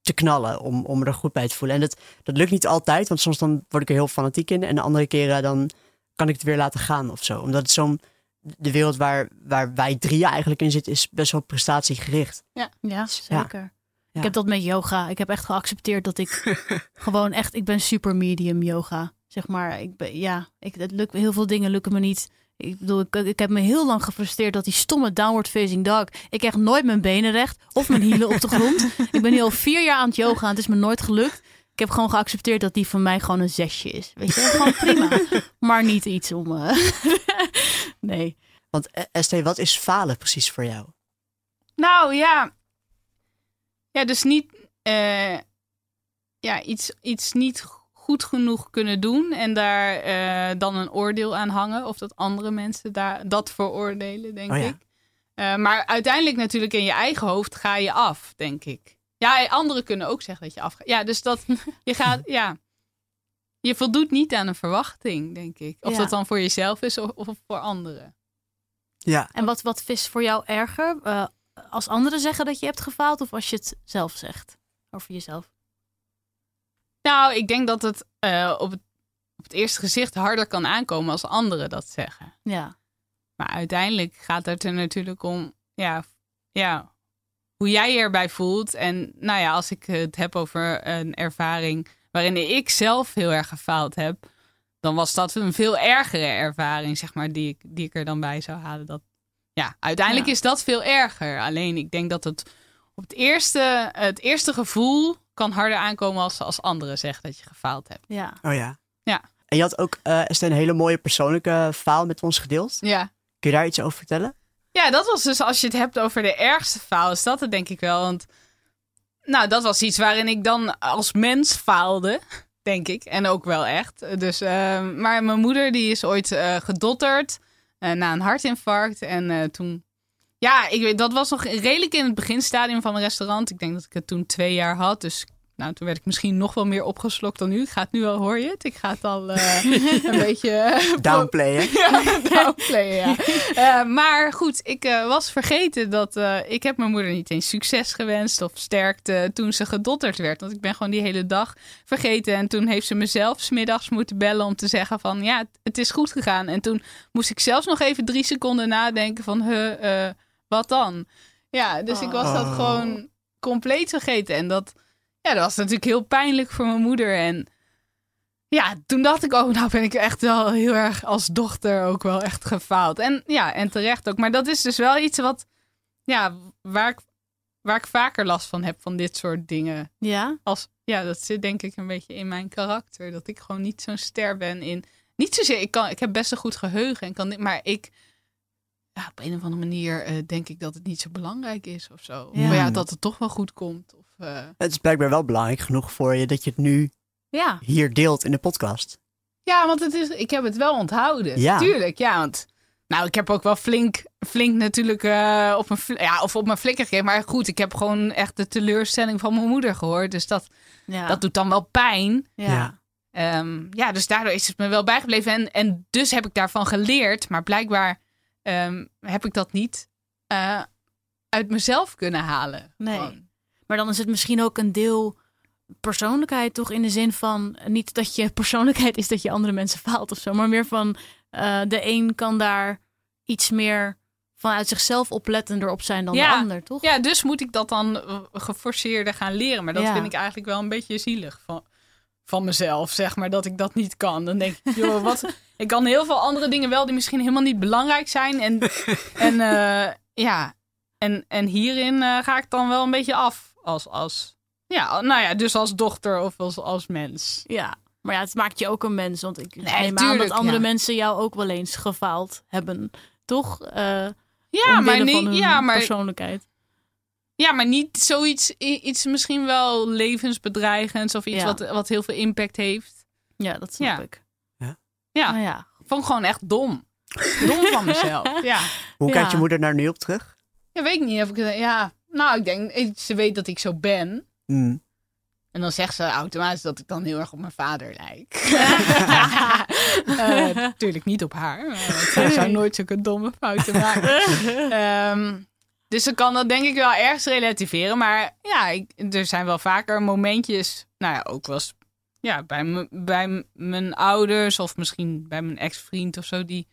te knallen om, om me er goed bij te voelen. En dat, dat lukt niet altijd, want soms dan word ik er heel fanatiek in. En de andere keren dan kan ik het weer laten gaan of zo. Omdat het zo'n... De wereld waar, waar wij drieën eigenlijk in zitten is best wel prestatiegericht. Ja, zeker. Ja. Ik heb dat met yoga. Ik heb echt geaccepteerd dat ik gewoon echt, ik ben super medium yoga. Zeg maar, ik ben, ja, ik, het lukt, heel veel dingen lukken me niet. Ik bedoel, ik, ik heb me heel lang gefrustreerd dat die stomme downward facing dog. Ik krijg nooit mijn benen recht of mijn hielen op de grond. Ik ben nu al vier jaar aan het yoga en het is me nooit gelukt. Ik heb gewoon geaccepteerd dat die voor mij gewoon een zesje is. Weet je, gewoon prima. Maar niet iets om. eh, nee. Want eh, Estee, wat is falen precies voor jou? Nou ja. Ja, dus niet. eh, ja, iets, iets niet goed genoeg kunnen doen en daar eh, dan een oordeel aan hangen. Of dat andere mensen daar dat veroordelen, denk Oh ja. ik. Eh, maar uiteindelijk natuurlijk in je eigen hoofd ga je af, denk ik. Ja, anderen kunnen ook zeggen dat je afgaat. Ja, dus dat je gaat, ja. Je voldoet niet aan een verwachting, denk ik. Of Ja. dat dan voor jezelf is of, of voor anderen. Ja, En wat, wat is voor jou erger? Eh, als anderen zeggen dat je hebt gefaald of als je het zelf zegt over jezelf? Nou, ik denk dat het, eh, op het op het eerste gezicht harder kan aankomen als anderen dat zeggen. Ja. Maar uiteindelijk gaat het er natuurlijk om, ja, ja, hoe jij je erbij voelt. En nou ja, als ik het heb over een ervaring waarin ik zelf heel erg gefaald heb, dan was dat een veel ergere ervaring, zeg maar, die ik, die ik er dan bij zou halen. Dat, ja, uiteindelijk Ja. is dat veel erger. Alleen ik denk dat het op het eerste, het eerste gevoel kan harder aankomen als, als anderen zeggen dat je gefaald hebt. Ja. oh ja. Ja. En je had ook, eh Estee, een hele mooie persoonlijke faal met ons gedeeld. Ja. Kun je daar iets over vertellen? Ja, dat was dus als je het hebt over de ergste faal, is dat het denk ik wel. Want nou, dat was iets waarin ik dan als mens faalde, denk ik. En ook wel echt. Dus, eh, maar mijn moeder die is ooit eh, gedotterd eh, na een hartinfarct. En eh, toen, ja, ik weet, dat was nog redelijk in het beginstadium van een restaurant. Ik denk dat ik het toen twee jaar had. Dus nou, toen werd ik misschien nog wel meer opgeslokt dan nu. Ik ga het nu al, hoor je het? Ik ga het al eh, een beetje... eh, Downplayen. ja, downplayen, ja. Eh, maar goed, ik eh, was vergeten dat... eh, ik heb mijn moeder niet eens succes gewenst of sterkte toen ze gedotterd werd. Want ik ben gewoon die hele dag vergeten. En toen heeft ze mezelf smiddags moeten bellen om te zeggen van... Ja, het, is goed gegaan. En toen moest ik zelfs nog even drie seconden nadenken van... Huh, eh, wat dan? Ja, dus ik was dat Oh. gewoon compleet vergeten. En dat, ja, dat was natuurlijk heel pijnlijk voor mijn moeder. En ja, toen dacht ik, oh, nou ben ik echt wel heel erg als dochter ook wel echt gefaald. En ja, en terecht ook. Maar dat is dus wel iets wat, ja, waar ik, waar ik vaker last van heb van dit soort dingen. Ja? Als, ja, dat zit denk ik een beetje in mijn karakter. Dat ik gewoon niet zo'n ster ben in. Niet zozeer, ik, kan, ik heb best een goed geheugen. En kan, dit- maar ik, ja, op een of andere manier eh, denk ik dat het niet zo belangrijk is of zo. Ja. Of ja, dat het toch wel goed komt. Of, eh, Het is blijkbaar wel belangrijk genoeg voor je dat je het nu Ja, hier deelt in de podcast. Ja, want het is, ik heb het wel onthouden. Ja. Tuurlijk, ja. Want nou, ik heb ook wel flink, flink natuurlijk eh, op, mijn, fl- ja, of op mijn flikker gegeven. Maar goed, ik heb gewoon echt de teleurstelling van mijn moeder gehoord. Dus dat, ja. dat doet dan wel pijn. ja. Ja. Ehm, ja, dus daardoor is het me wel bijgebleven. En, en dus heb ik daarvan geleerd. Maar blijkbaar ehm, heb ik dat niet eh, uit mezelf kunnen halen. Nee. Gewoon. Maar dan is het misschien ook een deel persoonlijkheid, toch? In de zin van niet dat je persoonlijkheid is dat je andere mensen faalt of zo, maar meer van eh, de een kan daar iets meer vanuit zichzelf oplettender op zijn dan Ja. de ander, toch? Ja, dus moet ik dat dan eh, geforceerder gaan leren. Maar dat Ja. vind ik eigenlijk wel een beetje zielig van, van mezelf, zeg maar, dat ik dat niet kan. Dan denk ik, joh, wat... Ik kan heel veel andere dingen wel die misschien helemaal niet belangrijk zijn. En, en eh, ja, en, en hierin eh, ga ik dan wel een beetje af als, als... Ja, nou ja, dus als dochter of als, als mens. Ja. Maar ja, het maakt je ook een mens, want ik neem aan dat andere ja. mensen jou ook wel eens gefaald hebben, toch? Eh Ja, maar, niet, ja, maar persoonlijkheid. Ja, maar niet zoiets, iets misschien wel levensbedreigends of iets Ja. wat, wat heel veel impact heeft. Ja, dat snap Ja. ik. Ja, Nou ja. vond ik gewoon echt dom. Dom van mezelf. Ja. Hoe Ja. kijkt je moeder daar nu op terug? ja, weet ik niet. Of ik, ja, nou, ik denk, eh, ze weet dat ik zo ben. Hmm. En dan zegt ze automatisch dat ik dan heel erg op mijn vader lijk. Eh, natuurlijk niet op haar. Zij zou nooit zulke domme fouten maken. Ehm, dus ze kan dat denk ik wel ergens relativeren. Maar ja, ik, er zijn wel vaker momentjes. Nou ja, ook wel eens ja, bij, bij mijn ouders of misschien bij mijn ex-vriend of zo. Die,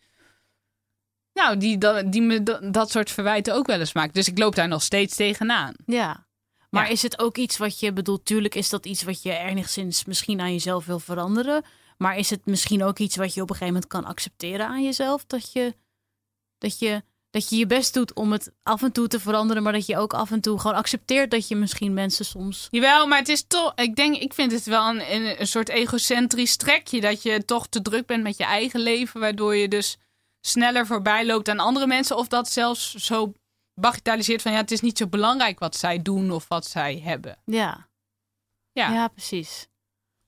nou, die, dat- die me dat, dat soort verwijten ook wel eens maakt. Dus ik loop daar nog steeds tegenaan. Ja. Maar Ja. is het ook iets wat je bedoelt? Tuurlijk is dat iets wat je enigszins misschien aan jezelf wil veranderen. Maar is het misschien ook iets wat je op een gegeven moment kan accepteren aan jezelf? Dat je dat je, dat je, je best doet om het af en toe te veranderen, maar dat je ook af en toe gewoon accepteert dat je misschien mensen soms. Jawel, maar het is toch. Ik denk, ik vind het wel een, een, soort egocentrisch trekje. Dat je toch te druk bent met je eigen leven. Waardoor je dus sneller voorbij loopt aan andere mensen. Of dat zelfs zo bagatelliseert van ja, het is niet zo belangrijk wat zij doen of wat zij hebben. Ja, Ja, ja. ja. precies.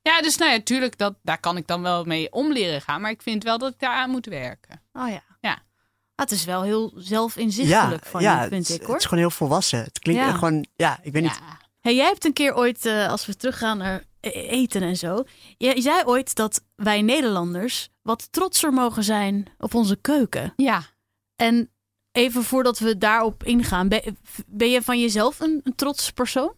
dus nou ja, tuurlijk, dat, daar kan ik dan wel mee om leren gaan. Maar ik vind wel dat ik daaraan moet werken. Oh ja. Ah, het is wel heel zelfinzichtelijk van ja, je, vind het, ik hoor. Het is gewoon heel volwassen. Het klinkt Ja. gewoon, ja, ik weet niet. Ja. Hey, jij hebt een keer ooit, eh, als we teruggaan naar e- eten en zo. Je, je zei ooit dat wij Nederlanders wat trotser mogen zijn op onze keuken. ja. En even voordat we daarop ingaan, ben, ben je van jezelf een, een trots persoon?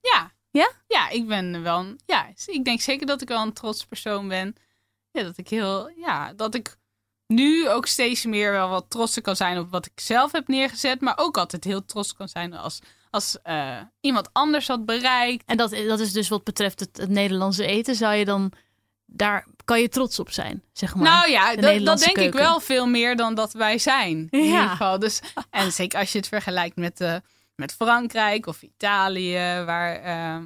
Ja. Ja? Ja, ik ben wel een, ja, ik denk zeker dat ik wel een trots persoon ben. Ja, dat ik heel, ja, dat ik nu ook steeds meer wel wat trotser kan zijn op wat ik zelf heb neergezet. Maar ook altijd heel trots kan zijn als, als eh, iemand anders had bereikt. En dat, dat is dus wat betreft het, het Nederlandse eten. Zou je dan, daar kan je trots op zijn, zeg maar. nou ja, de dat, dat denk ik wel veel meer dan dat wij zijn. In Ja. ieder geval. Dus, en zeker als je het vergelijkt met, eh, met Frankrijk of Italië, waar, eh,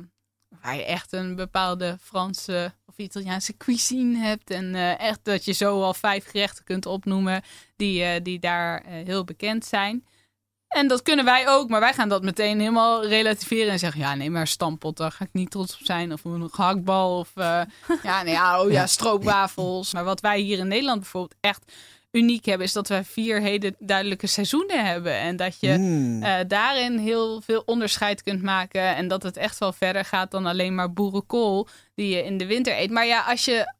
waar je echt een bepaalde Franse of Italiaanse cuisine hebt. En eh, echt dat je zo al vijf gerechten kunt opnoemen die, eh, die daar eh, heel bekend zijn. En dat kunnen wij ook, maar wij gaan dat meteen helemaal relativeren en zeggen: ja, nee, maar stampot, daar ga ik niet trots op zijn. Of een gehaktbal, of ja, nee, ja, oh ja, stroopwafels. Maar wat wij hier in Nederland bijvoorbeeld echt uniek hebben, is dat wij vier hele duidelijke seizoenen hebben. En dat je Hmm. eh, daarin heel veel onderscheid kunt maken. En dat het echt wel verder gaat dan alleen maar boerenkool die je in de winter eet. Maar ja, als je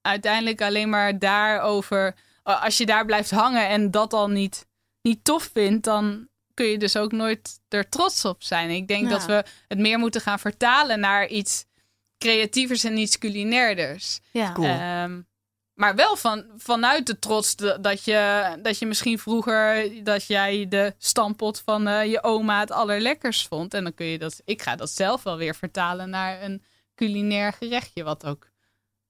uiteindelijk alleen maar daarover, eh, als je daar blijft hangen en dat al niet, niet tof vindt, dan kun je dus ook nooit er trots op zijn. Ik denk Ja. dat we het meer moeten gaan vertalen naar iets creatievers en iets culinairders. ja. Cool. Ehm, maar wel van, vanuit de trots de- dat je, dat je misschien vroeger dat jij de stampot van eh, je oma het allerlekkers vond. En dan kun je dat. Ik ga dat zelf wel weer vertalen naar een culinair gerechtje. Wat ook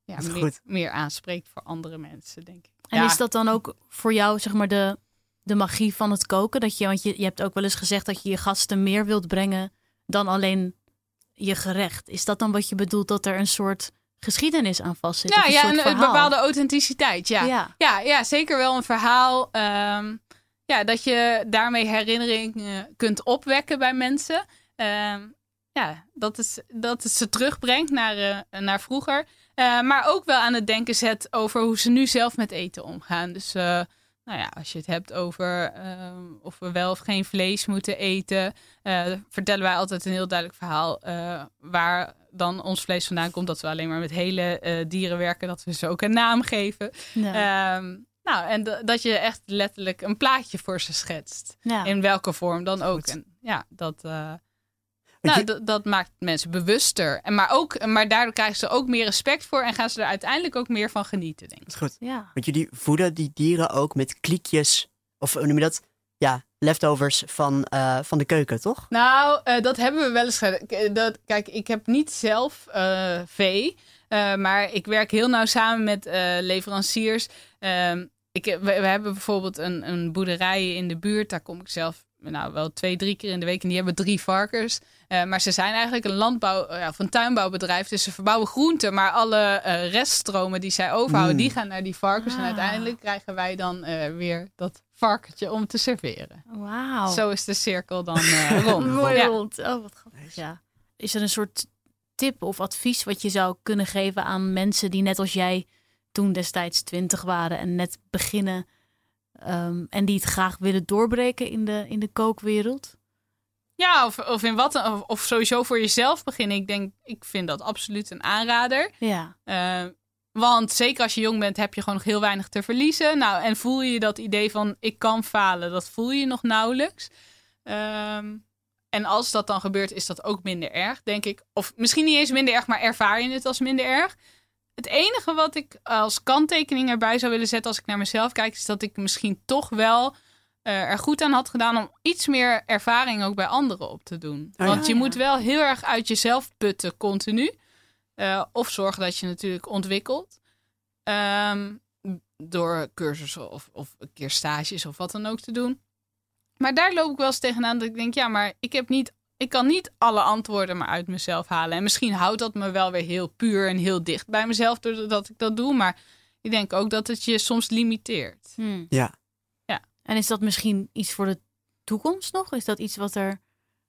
ja, meer, aanspreekt voor andere mensen, denk ik. En Ja. is dat dan ook voor jou, zeg maar, de, de magie van het koken? Dat je, want je, je hebt ook wel eens gezegd dat je je gasten meer wilt brengen dan alleen je gerecht. Is dat dan wat je bedoelt, dat er een soort geschiedenis aan vastzit? Ja, ja een, een bepaalde authenticiteit. Ja. Ja. Ja, ja, zeker wel een verhaal. ehm, ja, dat je daarmee herinnering eh, kunt opwekken bij mensen. Ehm, ja, dat, is, dat het ze terugbrengt naar, eh, naar vroeger. Eh, maar ook wel aan het denken zet over hoe ze nu zelf met eten omgaan. Dus eh, nou ja, als je het hebt over ehm, of we wel of geen vlees moeten eten, vertellen wij altijd een heel duidelijk verhaal waar dan ons vlees vandaan komt. Dat we alleen maar met hele eh, dieren werken, dat we ze ook een naam geven. Ja. Ehm, nou, en dat je echt letterlijk een plaatje voor ze schetst. Ja. In welke vorm dan ook. En ja, dat, eh, nou, je- dat, maakt mensen bewuster. En maar, ook, maar daardoor krijgen ze ook meer respect voor en gaan ze er uiteindelijk ook meer van genieten, denk ik. Dat is goed. ja. Want jullie voeden die dieren ook met kliekjes, of hoe noem je dat? Ja, leftovers van, eh, van de keuken, toch? Nou, eh, dat hebben we wel eens gedaan. Eh, Dat, kijk, ik heb niet zelf eh, vee, eh, maar ik werk heel nauw samen met eh, leveranciers. Ehm, ik, we, we hebben bijvoorbeeld een, een boerderij in de buurt. Daar kom ik zelf nou, wel twee, drie keer in de week. En die hebben drie varkens. Eh, maar ze zijn eigenlijk een landbouw, ja, of een tuinbouwbedrijf. Dus ze verbouwen groenten. Maar alle eh, reststromen die zij overhouden, Mm. die gaan naar die varkens. En Ah. uiteindelijk krijgen wij dan eh, weer dat varkentje om te serveren. Wauw. Zo is de cirkel dan eh, rond. Mooi Ja. rond. Oh, wat grappig. Ja. Is er een soort tip of advies wat je zou kunnen geven aan mensen die net als jij toen destijds twintig waren en net beginnen ehm, en die het graag willen doorbreken in de, in de kookwereld? Ja, of, of in wat, of, of sowieso voor jezelf beginnen. Ik denk, ik vind dat absoluut een aanrader. Ja. Eh, want zeker als je jong bent, heb je gewoon nog heel weinig te verliezen. Nou, en voel je dat idee van ik kan falen, dat voel je nog nauwelijks. Ehm, en als dat dan gebeurt, is dat ook minder erg, denk ik. Of misschien niet eens minder erg, maar ervaar je het als minder erg. Het enige wat ik als kanttekening erbij zou willen zetten als ik naar mezelf kijk, is dat ik misschien toch wel eh, er goed aan had gedaan om iets meer ervaring ook bij anderen op te doen. ja. Want je Ja. moet wel heel erg uit jezelf putten continu. Eh, of zorgen dat je natuurlijk ontwikkelt. Ehm, door cursussen of, of een keer stages of wat dan ook te doen. Maar daar loop ik wel eens tegenaan dat ik denk, ja, maar ik heb niet, ik kan niet alle antwoorden maar uit mezelf halen. En misschien houdt dat me wel weer heel puur en heel dicht bij mezelf doordat ik dat doe. Maar ik denk ook dat het je soms limiteert. Hm. Ja. Ja. En is dat misschien iets voor de toekomst nog? Is dat iets wat, er,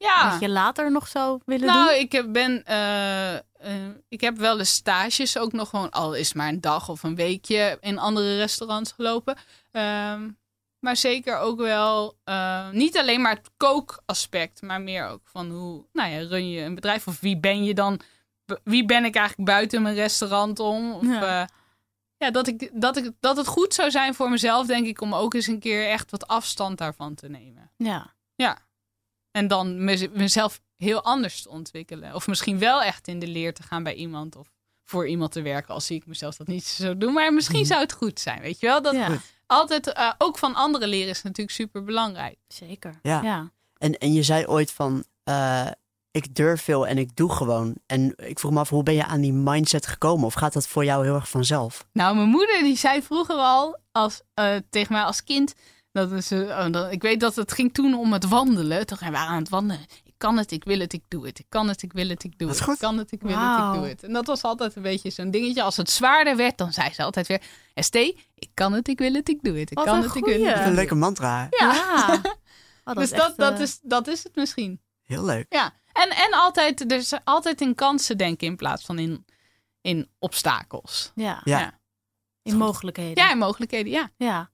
Ja. wat je later nog zou willen Nou, doen? ik heb, ben, eh, eh, ik heb wel de stages ook nog gewoon, al is het maar een dag of een weekje, in andere restaurants gelopen. Ehm, maar zeker ook wel, eh, niet alleen maar het kookaspect, maar meer ook van hoe, nou ja, run je een bedrijf of wie ben je dan, wie ben ik eigenlijk buiten mijn restaurant om? Of, Ja. ja. ja, dat, ik, dat, ik, dat het goed zou zijn voor mezelf, denk ik, om ook eens een keer echt wat afstand daarvan te nemen. Ja. En dan mez- mezelf heel anders te ontwikkelen. Of misschien wel echt in de leer te gaan bij iemand. Of voor iemand te werken. Al zie ik mezelf dat niet zo doen. Maar misschien zou het goed zijn. Weet je wel? Dat ja, altijd eh, ook van anderen leren is natuurlijk super belangrijk. zeker. Ja. ja. En, en je zei ooit van, eh, ik durf veel en ik doe gewoon. En ik vroeg me af, hoe ben je aan die mindset gekomen? Of gaat dat voor jou heel erg vanzelf? Nou, mijn moeder die zei vroeger al als, eh, tegen mij als kind. Dat is, eh, oh, dat, ik weet dat het ging toen om het wandelen. Toen waren we aan het wandelen. Ik kan het, ik wil het, ik doe het. Ik kan het, ik wil het, ik doe Dat het. Ik kan het, ik wil het, ik doe het. En dat was altijd een beetje zo'n dingetje. Als het zwaarder werd, dan zei ze altijd weer... ST, ik kan het, ik wil het, ik doe het. Ik Wat kan het, ik wil het. Wat een leuke mantra. Ja. Ja. Oh, dus is dat, echt, dat, eh, is, dat is het misschien. Heel leuk. Ja. En, en altijd, dus altijd in kansen denken in plaats van in, in obstakels. Ja. Ja. Ja. In mogelijkheden. Ja, in mogelijkheden, ja. Ja.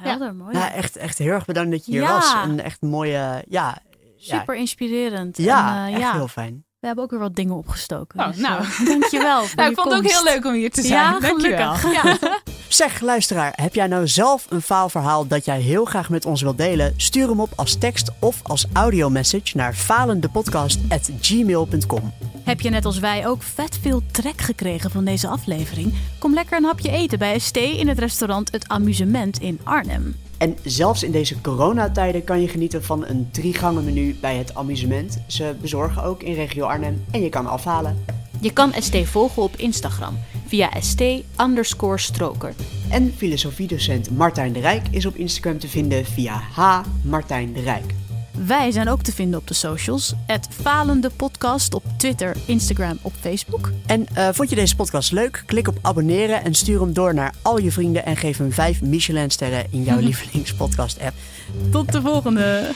Helder, mooi. Nou, echt, echt heel erg bedankt dat je hier Ja. was. En echt mooie, ja, ja, Super inspirerend. ja, En, eh, echt ja. heel fijn. We hebben ook weer wat dingen opgestoken. Oh, dus, nou. eh, dankjewel Nou, je ik vond het ook heel leuk om hier te zijn. Ja, Dankjewel. gelukkig. Ja. Zeg, luisteraar, heb jij nou zelf een faalverhaal dat jij heel graag met ons wilt delen? Stuur hem op als tekst of als audiomessage naar falendepodcast.gmail.com. Heb je net als wij ook vet veel trek gekregen van deze aflevering? Kom lekker een hapje eten bij ST in het restaurant Het Amusement in Arnhem. En zelfs in deze coronatijden kan je genieten van een drie gangen menu bij het amusement. Ze bezorgen ook in regio Arnhem en je kan afhalen. Je kan ST volgen op Instagram via st underscore stroker. En filosofiedocent Martijn de Rijk is op Instagram te vinden via H. Martijn de Rijk. Wij zijn ook te vinden op de socials. Het Falende Podcast op Twitter, Instagram, op Facebook. En eh, vond je deze podcast leuk? Klik op abonneren en stuur hem door naar al je vrienden en geef hem 5 Michelin-sterren in jouw lievelingspodcast-app. Tot de volgende!